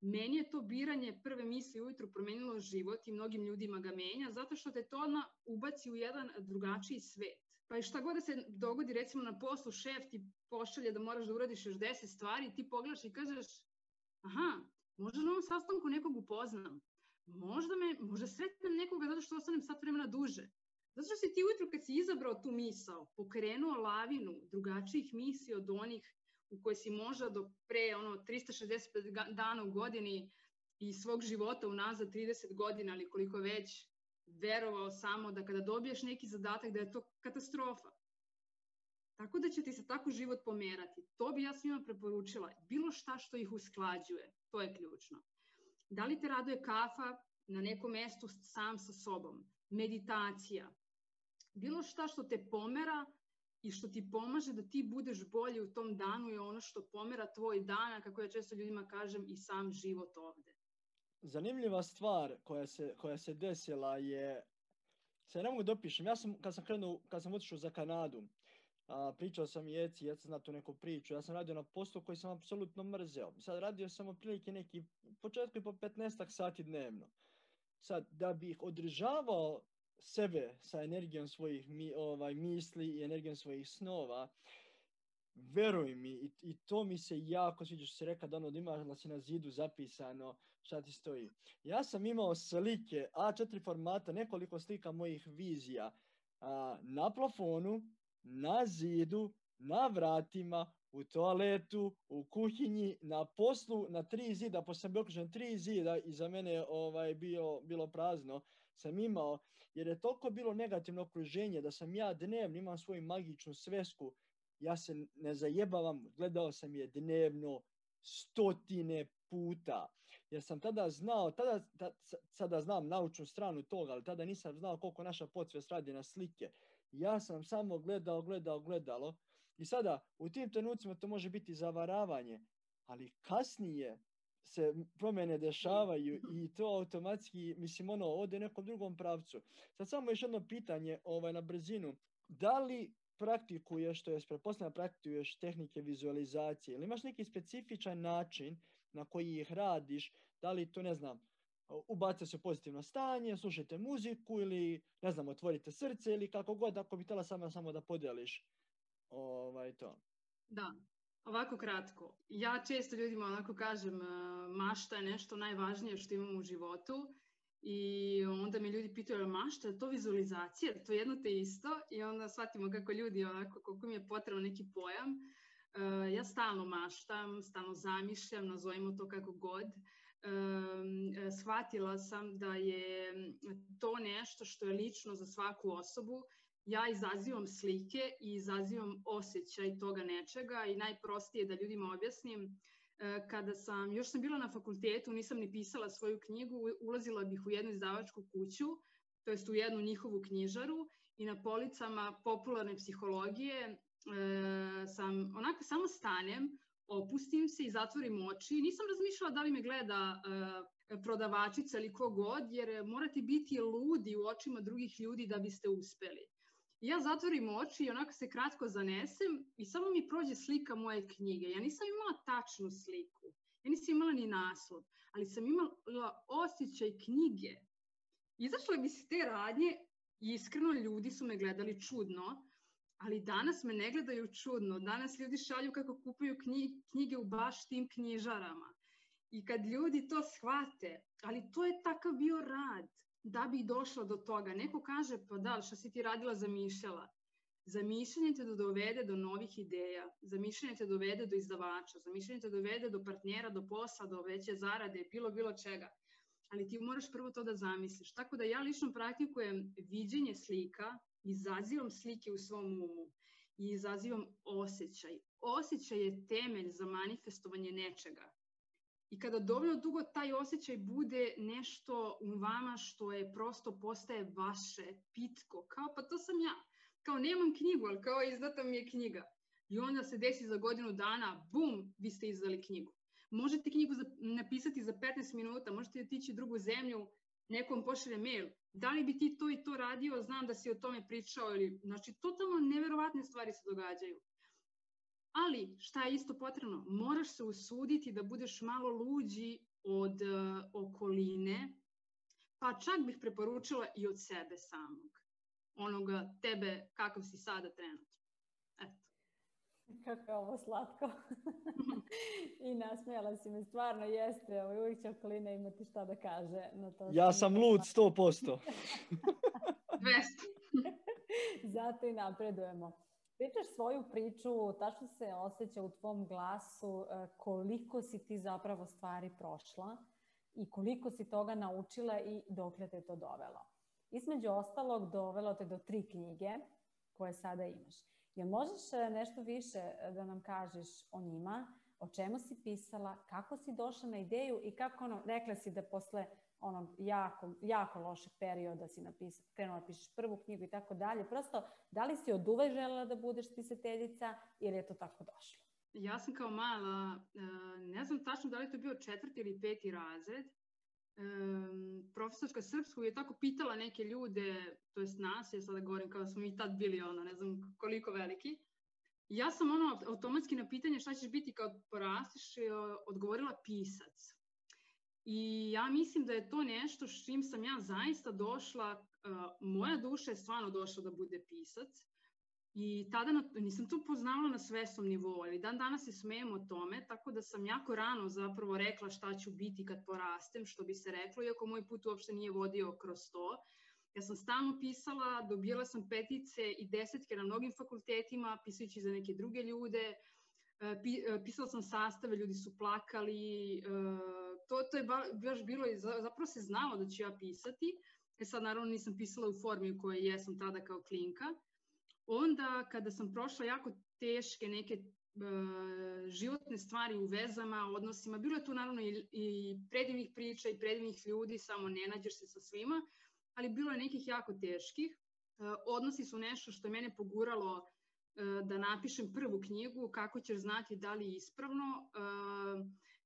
meni je to biranje prve misli ujutru promenilo život i mnogim ljudima ga menja, zato što te to odmah ubaci u jedan drugačiji svet. Pa i šta god da se dogodi, recimo na poslu, šef ti pošalje da moraš da uradiš još deset stvari, ti pogledaš i kažeš, aha, možda na ovom sastanku nekog upoznam, možda, me, možda sretnem nekoga zato što ostanem sat vremena duže. Zato što si ti ujutru kad si izabrao tu misao, pokrenuo lavinu drugačijih misli od onih u koje si možda do pre ono, 365 dana u godini i svog života unazad 30 godina ili koliko već verovao samo da kada dobiješ neki zadatak da je to katastrofa. Tako da će ti se tako život pomerati. To bi ja svima preporučila. Bilo šta što ih usklađuje. To je ključno. Da li te raduje kafa na nekom mestu sam sa sobom? Meditacija. Bilo šta što te pomera i što ti pomaže da ti budeš bolji u tom danu je ono što pomera tvoj dan, kako ja često ljudima kažem, i sam život ovde zanimljiva stvar koja se, koja se desila je, se ne mogu dopišem, ja sam, kad sam krenuo, kad sam otišao za Kanadu, a, pričao sam Jeci, Jeci zna tu neku priču, ja sam radio na poslu koji sam apsolutno mrzeo. Sad radio sam otprilike neki, početku i po 15 sati dnevno. Sad, da bih održavao sebe sa energijom svojih mi, ovaj, misli i energijom svojih snova, veruj mi, i, i to mi se jako sviđa što si rekao da ono da imaš da si na zidu zapisano šta ti stoji. Ja sam imao slike A4 formata, nekoliko slika mojih vizija a, na plafonu, na zidu, na vratima, u toaletu, u kuhinji, na poslu, na tri zida, posle sam bio okružen tri zida i za mene ovaj bio, bilo prazno, sam imao, jer je toliko bilo negativno okruženje da sam ja dnevno imam svoju magičnu svesku ja se ne zajebavam, gledao sam je dnevno stotine puta. Jer sam tada znao, tada, ta, sada znam naučnu stranu toga, ali tada nisam znao koliko naša podsvest radi na slike. Ja sam samo gledao, gledao, gledalo. I sada, u tim trenucima to može biti zavaravanje, ali kasnije se promene dešavaju i to automatski, mislim, ono, ode nekom drugom pravcu. Sad samo još jedno pitanje ovaj, na brzinu. Da li praktikuješ, to je pretpostavljam praktikuješ tehnike vizualizacije, ili imaš neki specifičan način na koji ih radiš, da li to ne znam, ubacite se u pozitivno stanje, slušajte muziku ili ne znam, otvorite srce ili kako god, ako bi htjela samo, samo da podeliš ovaj, to. Da, ovako kratko. Ja često ljudima onako kažem, mašta je nešto najvažnije što imamo u životu I onda me ljudi pitaju, mašta, je to vizualizacija? To je jedno te isto i onda shvatimo kako ljudi, onako, koliko mi je potrebno neki pojam. Uh, ja stalno maštam, stalno zamišljam, nazovimo to kako god. Uh, shvatila sam da je to nešto što je lično za svaku osobu. Ja izazivam slike i izazivam osjećaj toga nečega i najprostije da ljudima objasnim E, kada sam, još sam bila na fakultetu, nisam ni pisala svoju knjigu, ulazila bih u jednu izdavačku kuću, to jest u jednu njihovu knjižaru i na policama popularne psihologije e, sam, onako samo stanem, opustim se i zatvorim oči. Nisam razmišljala da li me gleda e, prodavačica ili kogod, jer morate biti ludi u očima drugih ljudi da biste uspeli. Ja zatvorim oči i onako se kratko zanesem i samo mi prođe slika moje knjige. Ja nisam imala tačnu sliku. Ja nisam imala ni naslov, ali sam imala osjećaj knjige. Izašle bi se te radnje i iskreno ljudi su me gledali čudno, ali danas me ne gledaju čudno. Danas ljudi šalju kako kupuju knjige u baš tim knjižarama. I kad ljudi to shvate, ali to je takav bio rad da bi došla do toga. Neko kaže, pa da, šta si ti radila, zamišljala. Zamišljanje te da dovede do novih ideja, zamišljanje te dovede do izdavača, zamišljanje te dovede do partnera, do posla, do veće zarade, bilo, bilo čega. Ali ti moraš prvo to da zamisliš. Tako da ja lično praktikujem viđenje slika, izazivam slike u svom umu i izazivam osjećaj. Osjećaj je temelj za manifestovanje nečega. I kada dovoljno dugo taj osjećaj bude nešto u vama što je prosto postaje vaše, pitko, kao pa to sam ja. Kao nemam knjigu, ali kao izdata mi je knjiga. I onda se desi za godinu dana, bum, vi ste izdali knjigu. Možete knjigu napisati za 15 minuta, možete otići u drugu zemlju, nekom pošalje mail. Da li bi ti to i to radio, znam da si o tome pričao. Ili, znači, totalno neverovatne stvari se događaju. Ali, šta je isto potrebno? Moraš se usuditi da budeš malo luđi od uh, okoline, pa čak bih preporučila i od sebe samog. Onoga tebe kakav si sada trenutno. Kako je ovo slatko. I nasmijala si me, stvarno jeste, ovo, uvijek će okolina imati šta da kaže. Na to ja sam lud 100%. 200. Zato i napredujemo. Pričaš svoju priču, tačno se osjeća u tvom glasu e, koliko si ti zapravo stvari prošla i koliko si toga naučila i dokle te to dovelo. Između ostalog, dovelo te do tri knjige koje sada imaš. Jel možeš e, nešto više e, da nam kažeš o njima, o čemu si pisala, kako si došla na ideju i kako ono, rekla si da posle onog jako, jako lošeg perioda si napisala, krenula da pišeš prvu knjigu i tako dalje. Prosto, da li si od uve želela da budeš pisateljica ili je to tako došlo? Ja sam kao mala, e, ne znam tačno da li to bio četvrti ili peti razred, profesorka srpskog je tako pitala neke ljude, to jest nas, ja sada govorim kao da smo mi tad bili ono, ne znam koliko veliki, ja sam ono automatski na pitanje šta ćeš biti kad porastiš odgovorila pisac. I ja mislim da je to nešto s čim sam ja zaista došla, uh, moja duša je stvarno došla da bude pisac. I tada na, nisam to poznala na svesnom nivou, ali dan danas se smejem o tome, tako da sam jako rano zapravo rekla šta ću biti kad porastem, što bi se reklo, iako moj put uopšte nije vodio kroz to. Ja sam stalno pisala, dobijala sam petice i desetke na mnogim fakultetima, pisajući za neke druge ljude, pisala sam sastave, ljudi su plakali, to, to je baš bilo, zapravo se znalo da ću ja pisati, e sad naravno nisam pisala u formi u kojoj jesam tada kao klinka. Onda kada sam prošla jako teške neke uh, životne stvari u vezama, odnosima, bilo je tu naravno i, i predivnih priča i predivnih ljudi, samo ne nađeš se sa svima, ali bilo je nekih jako teških. Uh, odnosi su nešto što je mene poguralo uh, da napišem prvu knjigu, kako ćeš znati da li je ispravno.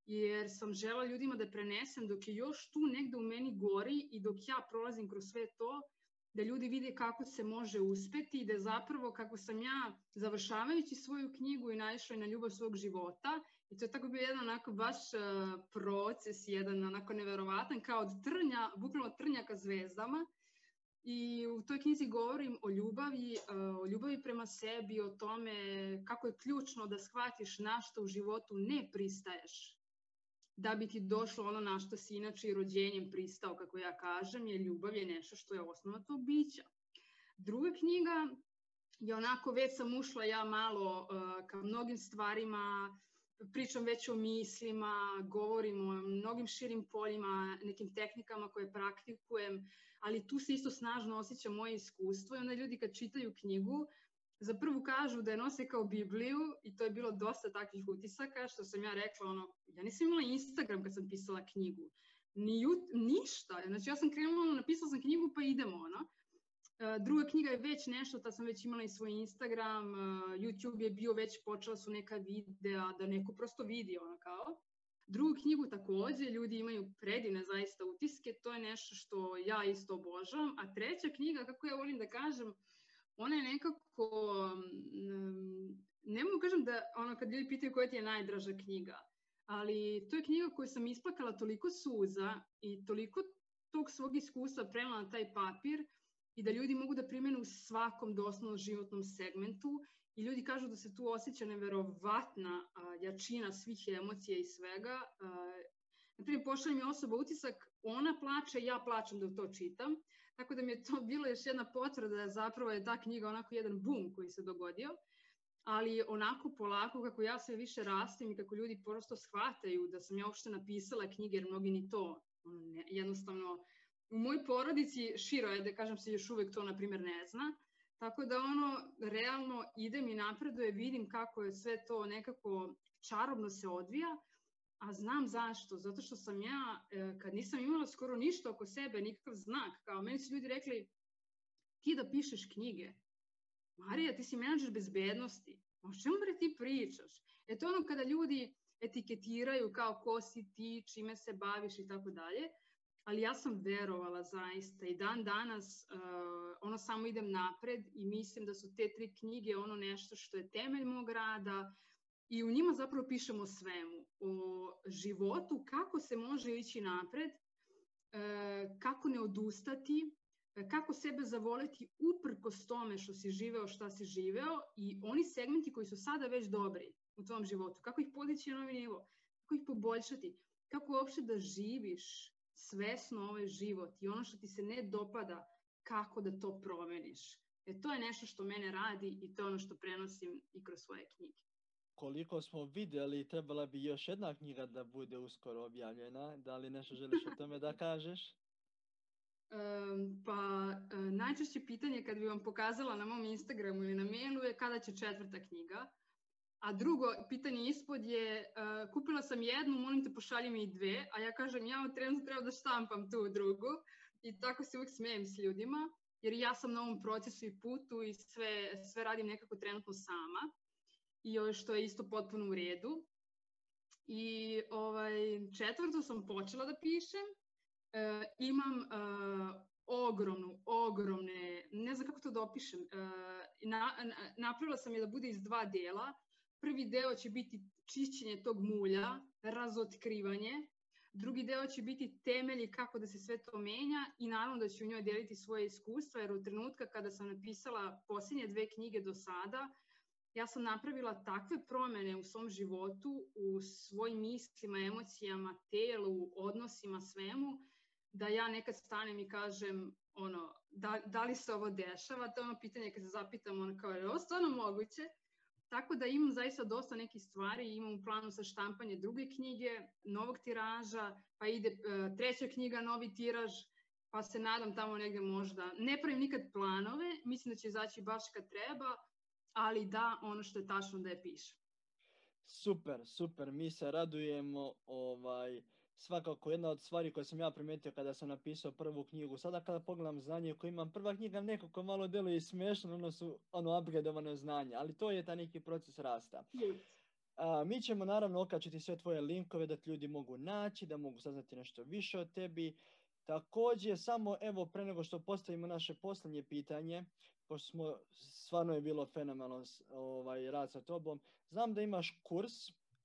Jer sam žela ljudima da prenesem dok je još tu negde u meni gori i dok ja prolazim kroz sve to, da ljudi vide kako se može uspeti i da zapravo kako sam ja završavajući svoju knjigu i naišla na ljubav svog života i to je tako bio jedan onako baš uh, proces, jedan onako neverovatan kao od trnja, bukvalno trnja ka zvezdama. I u toj knjizi govorim o ljubavi, uh, o ljubavi prema sebi, o tome kako je ključno da shvatiš na što u životu ne pristaješ da bi ti došlo ono na što si inače i rođenjem pristao, kako ja kažem, je ljubav je nešto što je osnova tog bića. Druga knjiga je onako, već sam ušla ja malo uh, ka mnogim stvarima, pričam već o mislima, govorim o mnogim širim poljima, nekim tehnikama koje praktikujem, ali tu se isto snažno osjeća moje iskustvo i onda ljudi kad čitaju knjigu, za prvu kažu da je nose kao Bibliju i to je bilo dosta takvih utisaka, što sam ja rekla, ono, ja nisam imala Instagram kad sam pisala knjigu, ni jut, ništa, znači ja sam krenula, napisala sam knjigu pa idemo, ono. E, druga knjiga je već nešto, ta sam već imala i svoj Instagram, e, YouTube je bio već, počela su neka videa, da neko prosto vidi, ono kao. Drugu knjigu takođe, ljudi imaju predivne zaista utiske, to je nešto što ja isto obožavam, a treća knjiga, kako ja volim da kažem, ona je nekako, ne mogu kažem da, ono kad ljudi pitaju koja ti je najdraža knjiga, ali to je knjiga koju sam isplakala toliko suza i toliko tog svog iskustva prela na taj papir i da ljudi mogu da primenu u svakom doslovno životnom segmentu i ljudi kažu da se tu osjeća neverovatna jačina svih emocija i svega. Naprimjer, pošalje mi osoba utisak, ona plače, ja plačem da to čitam. Tako da mi je to bilo još jedna potvrda da zapravo je ta knjiga onako jedan bum koji se dogodio. Ali onako polako kako ja sve više rastim i kako ljudi prosto shvataju da sam ja uopšte napisala knjige jer mnogi ni to ne, jednostavno u mojoj porodici širo je da kažem se još uvek to na primjer ne zna. Tako da ono realno ide mi napreduje, vidim kako je sve to nekako čarobno se odvija A znam zašto, zato što sam ja, e, kad nisam imala skoro ništa oko sebe, nikakav znak, kao meni su ljudi rekli, ti da pišeš knjige, Marija, ti si menadžer bezbednosti, o čemu bre ti pričaš? E to ono kada ljudi etiketiraju kao ko si ti, čime se baviš i tako dalje, ali ja sam verovala zaista i dan danas uh, ono samo idem napred i mislim da su te tri knjige ono nešto što je temelj mog rada, i u njima zapravo pišemo svemu, o životu, kako se može ići napred, e, kako ne odustati, e, kako sebe zavoleti uprkos tome što si živeo, šta si živeo i oni segmenti koji su sada već dobri u tvom životu, kako ih podići na novi nivo, kako ih poboljšati, kako uopšte da živiš svesno ovaj život i ono što ti se ne dopada, kako da to promeniš. E to je nešto što mene radi i to je ono što prenosim i kroz svoje knjige koliko smo videli, trebala bi još jedna knjiga da bude uskoro objavljena. Da li nešto želiš o tome da kažeš? Pa uh, najčešće pitanje kad bi vam pokazala na mom Instagramu ili na mailu je kada će četvrta knjiga. A drugo pitanje ispod je, uh, kupila sam jednu, molim te pošalji mi i dve, a ja kažem ja u trenutku treba da štampam tu drugu i tako se uvek smijem s ljudima, jer ja sam na ovom procesu i putu i sve, sve radim nekako trenutno sama i što je isto potpuno u redu. I ovaj, četvrto sam počela da pišem. E, imam e, ogromnu, ogromne, ne znam kako to da opišem, e, na, na, napravila sam je da bude iz dva dela. Prvi deo će biti čišćenje tog mulja, razotkrivanje. Drugi deo će biti temelji kako da se sve to menja i naravno da ću u njoj deliti svoje iskustva, jer u trenutka kada sam napisala posljednje dve knjige do sada, ja sam napravila takve promene u svom životu, u svojim mislima, emocijama, telu, odnosima, svemu, da ja nekad stanem i kažem, ono, da, da li se ovo dešava, to je ono pitanje kad se zapitam, ono kao, je ovo stvarno moguće? Tako da imam zaista dosta nekih stvari, imam u planu sa štampanje druge knjige, novog tiraža, pa ide uh, treća knjiga, novi tiraž, pa se nadam tamo negde možda. Ne pravim nikad planove, mislim da će izaći baš kad treba, ali da ono što je tačno da je piše. Super, super, mi se radujemo, ovaj, svakako jedna od stvari koje sam ja primetio kada sam napisao prvu knjigu, sada kada pogledam znanje koje imam, prva knjiga nekako malo deluje smešno, ono su ono upgradeovano znanje, ali to je ta neki proces rasta. A, mi ćemo naravno okačiti sve tvoje linkove da ti ljudi mogu naći, da mogu saznati nešto više o tebi. Takođe, samo evo pre nego što postavimo naše poslednje pitanje, pošto smo, stvarno je bilo fenomenalno ovaj, rad sa tobom. Znam da imaš kurs,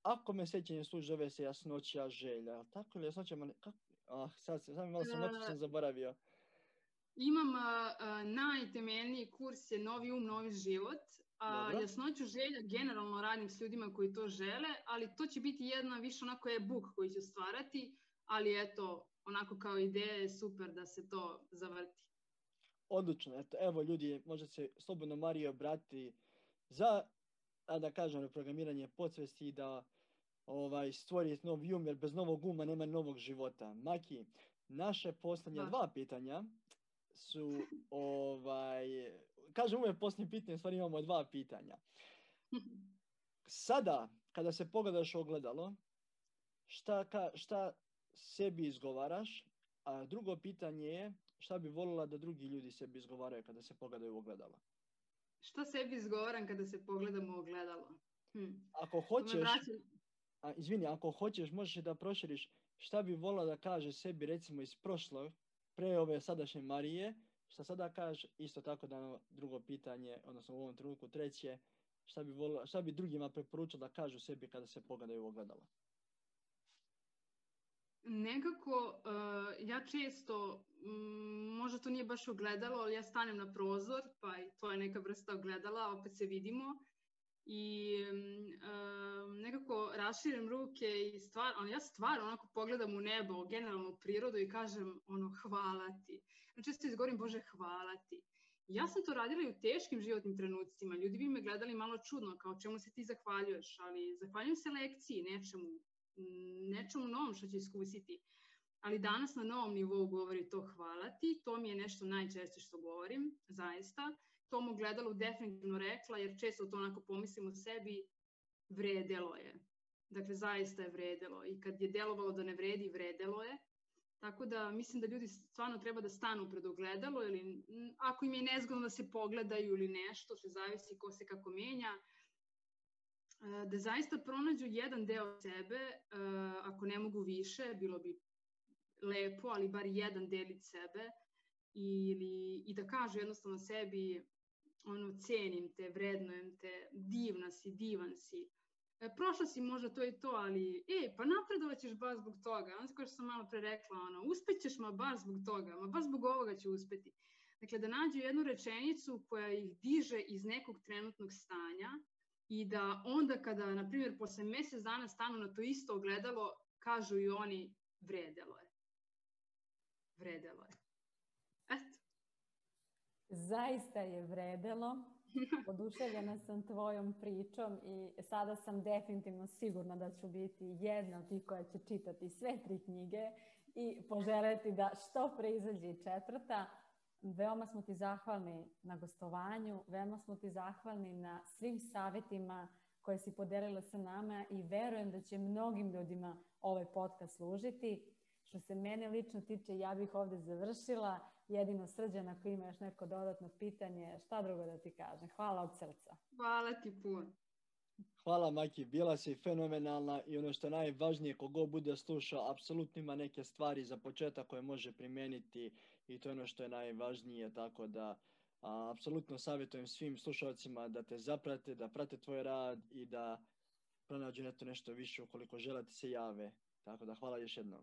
ako me sećanje služi, zove se jasnoća želja. Tako ili jasnoća, kako? Ah, sad, sad malo sam uh, sam zaboravio. Imam uh, najtemeljniji kurs je Novi um, novi život. A Dobro. jasnoću želja generalno radim s ljudima koji to žele, ali to će biti jedna više onako je book koji ću stvarati, ali eto, onako kao ideja je super da se to zavrti. Odlično, eto, evo ljudi, može se slobodno Mariji obratiti za, a da kažem, reprogramiranje podsvesti i da ovaj, stvori novi um, jer bez novog uma nema novog života. Maki, naše poslednje dva pitanja su, ovaj, kažem uvijek posljednje pitanje, stvari imamo dva pitanja. Sada, kada se pogledaš ogledalo, šta, ka, šta sebi izgovaraš, a drugo pitanje je šta bi volila da drugi ljudi sebi izgovaraju kada se pogledaju u ogledalo? Šta sebi izgovaram kada se pogledam u ogledalo? Hm. Ako hoćeš, a, izvini, ako hoćeš, možeš da proširiš šta bi volila da kaže sebi recimo iz prošlog, pre ove sadašnje Marije, Šta sada kažeš, isto tako da drugo pitanje, odnosno u ovom trenutku treće, šta bi, volila, šta bi drugima preporučio da kažu sebi kada se pogledaju u ogledalo? Nekako, uh, ja često, um, možda to nije baš ogledalo, ali ja stanem na prozor, pa i to je neka vrsta ogledala, opet se vidimo i um, nekako raširim ruke i stvar, on, ja stvarno onako pogledam u nebo, generalno u prirodu i kažem ono hvala ti. Znači često izgovorim Bože hvala ti. Ja sam to radila i u teškim životnim trenucima. Ljudi bi me gledali malo čudno, kao čemu se ti zahvaljuješ, ali zahvaljujem se lekciji, nečemu, nečemu novom što će iskusiti. Ali danas na novom nivou govori to hvala ti, to mi je nešto najčešće što govorim, zaista tom ogledalu definitivno rekla, jer često to onako pomislim u sebi, vredelo je. Dakle, zaista je vredelo. I kad je delovalo da ne vredi, vredelo je. Tako da mislim da ljudi stvarno treba da stanu pred ogledalo ili ako im je nezgodno da se pogledaju ili nešto, se zavisi ko se kako menja, da zaista pronađu jedan deo sebe, e, ako ne mogu više, bilo bi lepo, ali bar jedan delić sebe, ili, i da kažu jednostavno sebi ono, cenim te, vrednujem te, divna si, divan si. E, prošla si možda to i to, ali, e, pa napredovat ćeš baš zbog toga. Onda kao što sam malo pre rekla, ono, uspećeš ma baš zbog toga, ma baš zbog ovoga će uspeti. Dakle, da nađu jednu rečenicu koja ih diže iz nekog trenutnog stanja i da onda kada, na primjer, posle mesec dana stanu na to isto ogledalo, kažu i oni, vredelo je. Vredelo je. Eto. Zaista je vredelo. Oduševljena sam tvojom pričom i sada sam definitivno sigurna da ću biti jedna od tih koja će čitati sve tri knjige i poželjeti da što pre izađe četvrta. Veoma smo ti zahvalni na gostovanju, veoma smo ti zahvalni na svim savjetima koje si podelila sa nama i verujem da će mnogim ljudima ovaj podcast služiti. Što se mene lično tiče, ja bih ovde završila jedino srđan ako ima još neko dodatno pitanje, šta drugo da ti kažem. Hvala od srca. Hvala ti puno. Hvala Maki, bila si fenomenalna i ono što je najvažnije, kogo bude slušao, apsolutno ima neke stvari za početak koje može primeniti i to je ono što je najvažnije, tako da a, apsolutno savjetujem svim slušalcima da te zaprate, da prate tvoj rad i da pronađu neto nešto više ukoliko želite se jave. Tako da hvala još jednom.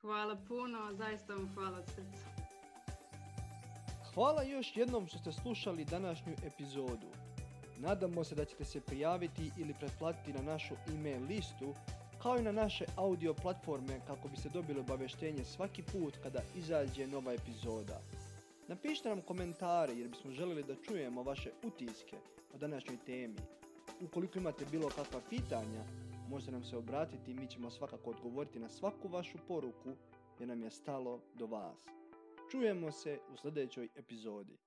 Hvala puno, zaista vam hvala od srca. Hvala još jednom što ste slušali današnju epizodu. Nadamo se da ćete se prijaviti ili pretplatiti na našu e-mail listu, kao i na naše audio platforme kako biste dobili obaveštenje svaki put kada izađe nova epizoda. Napišite nam komentare jer bismo želeli da čujemo vaše utiske o današnjoj temi. Ukoliko imate bilo kakva pitanja, možete nam se obratiti i mi ćemo svakako odgovoriti na svaku vašu poruku jer nam je stalo do vas. Čujemo se u sljedećoj epizodi.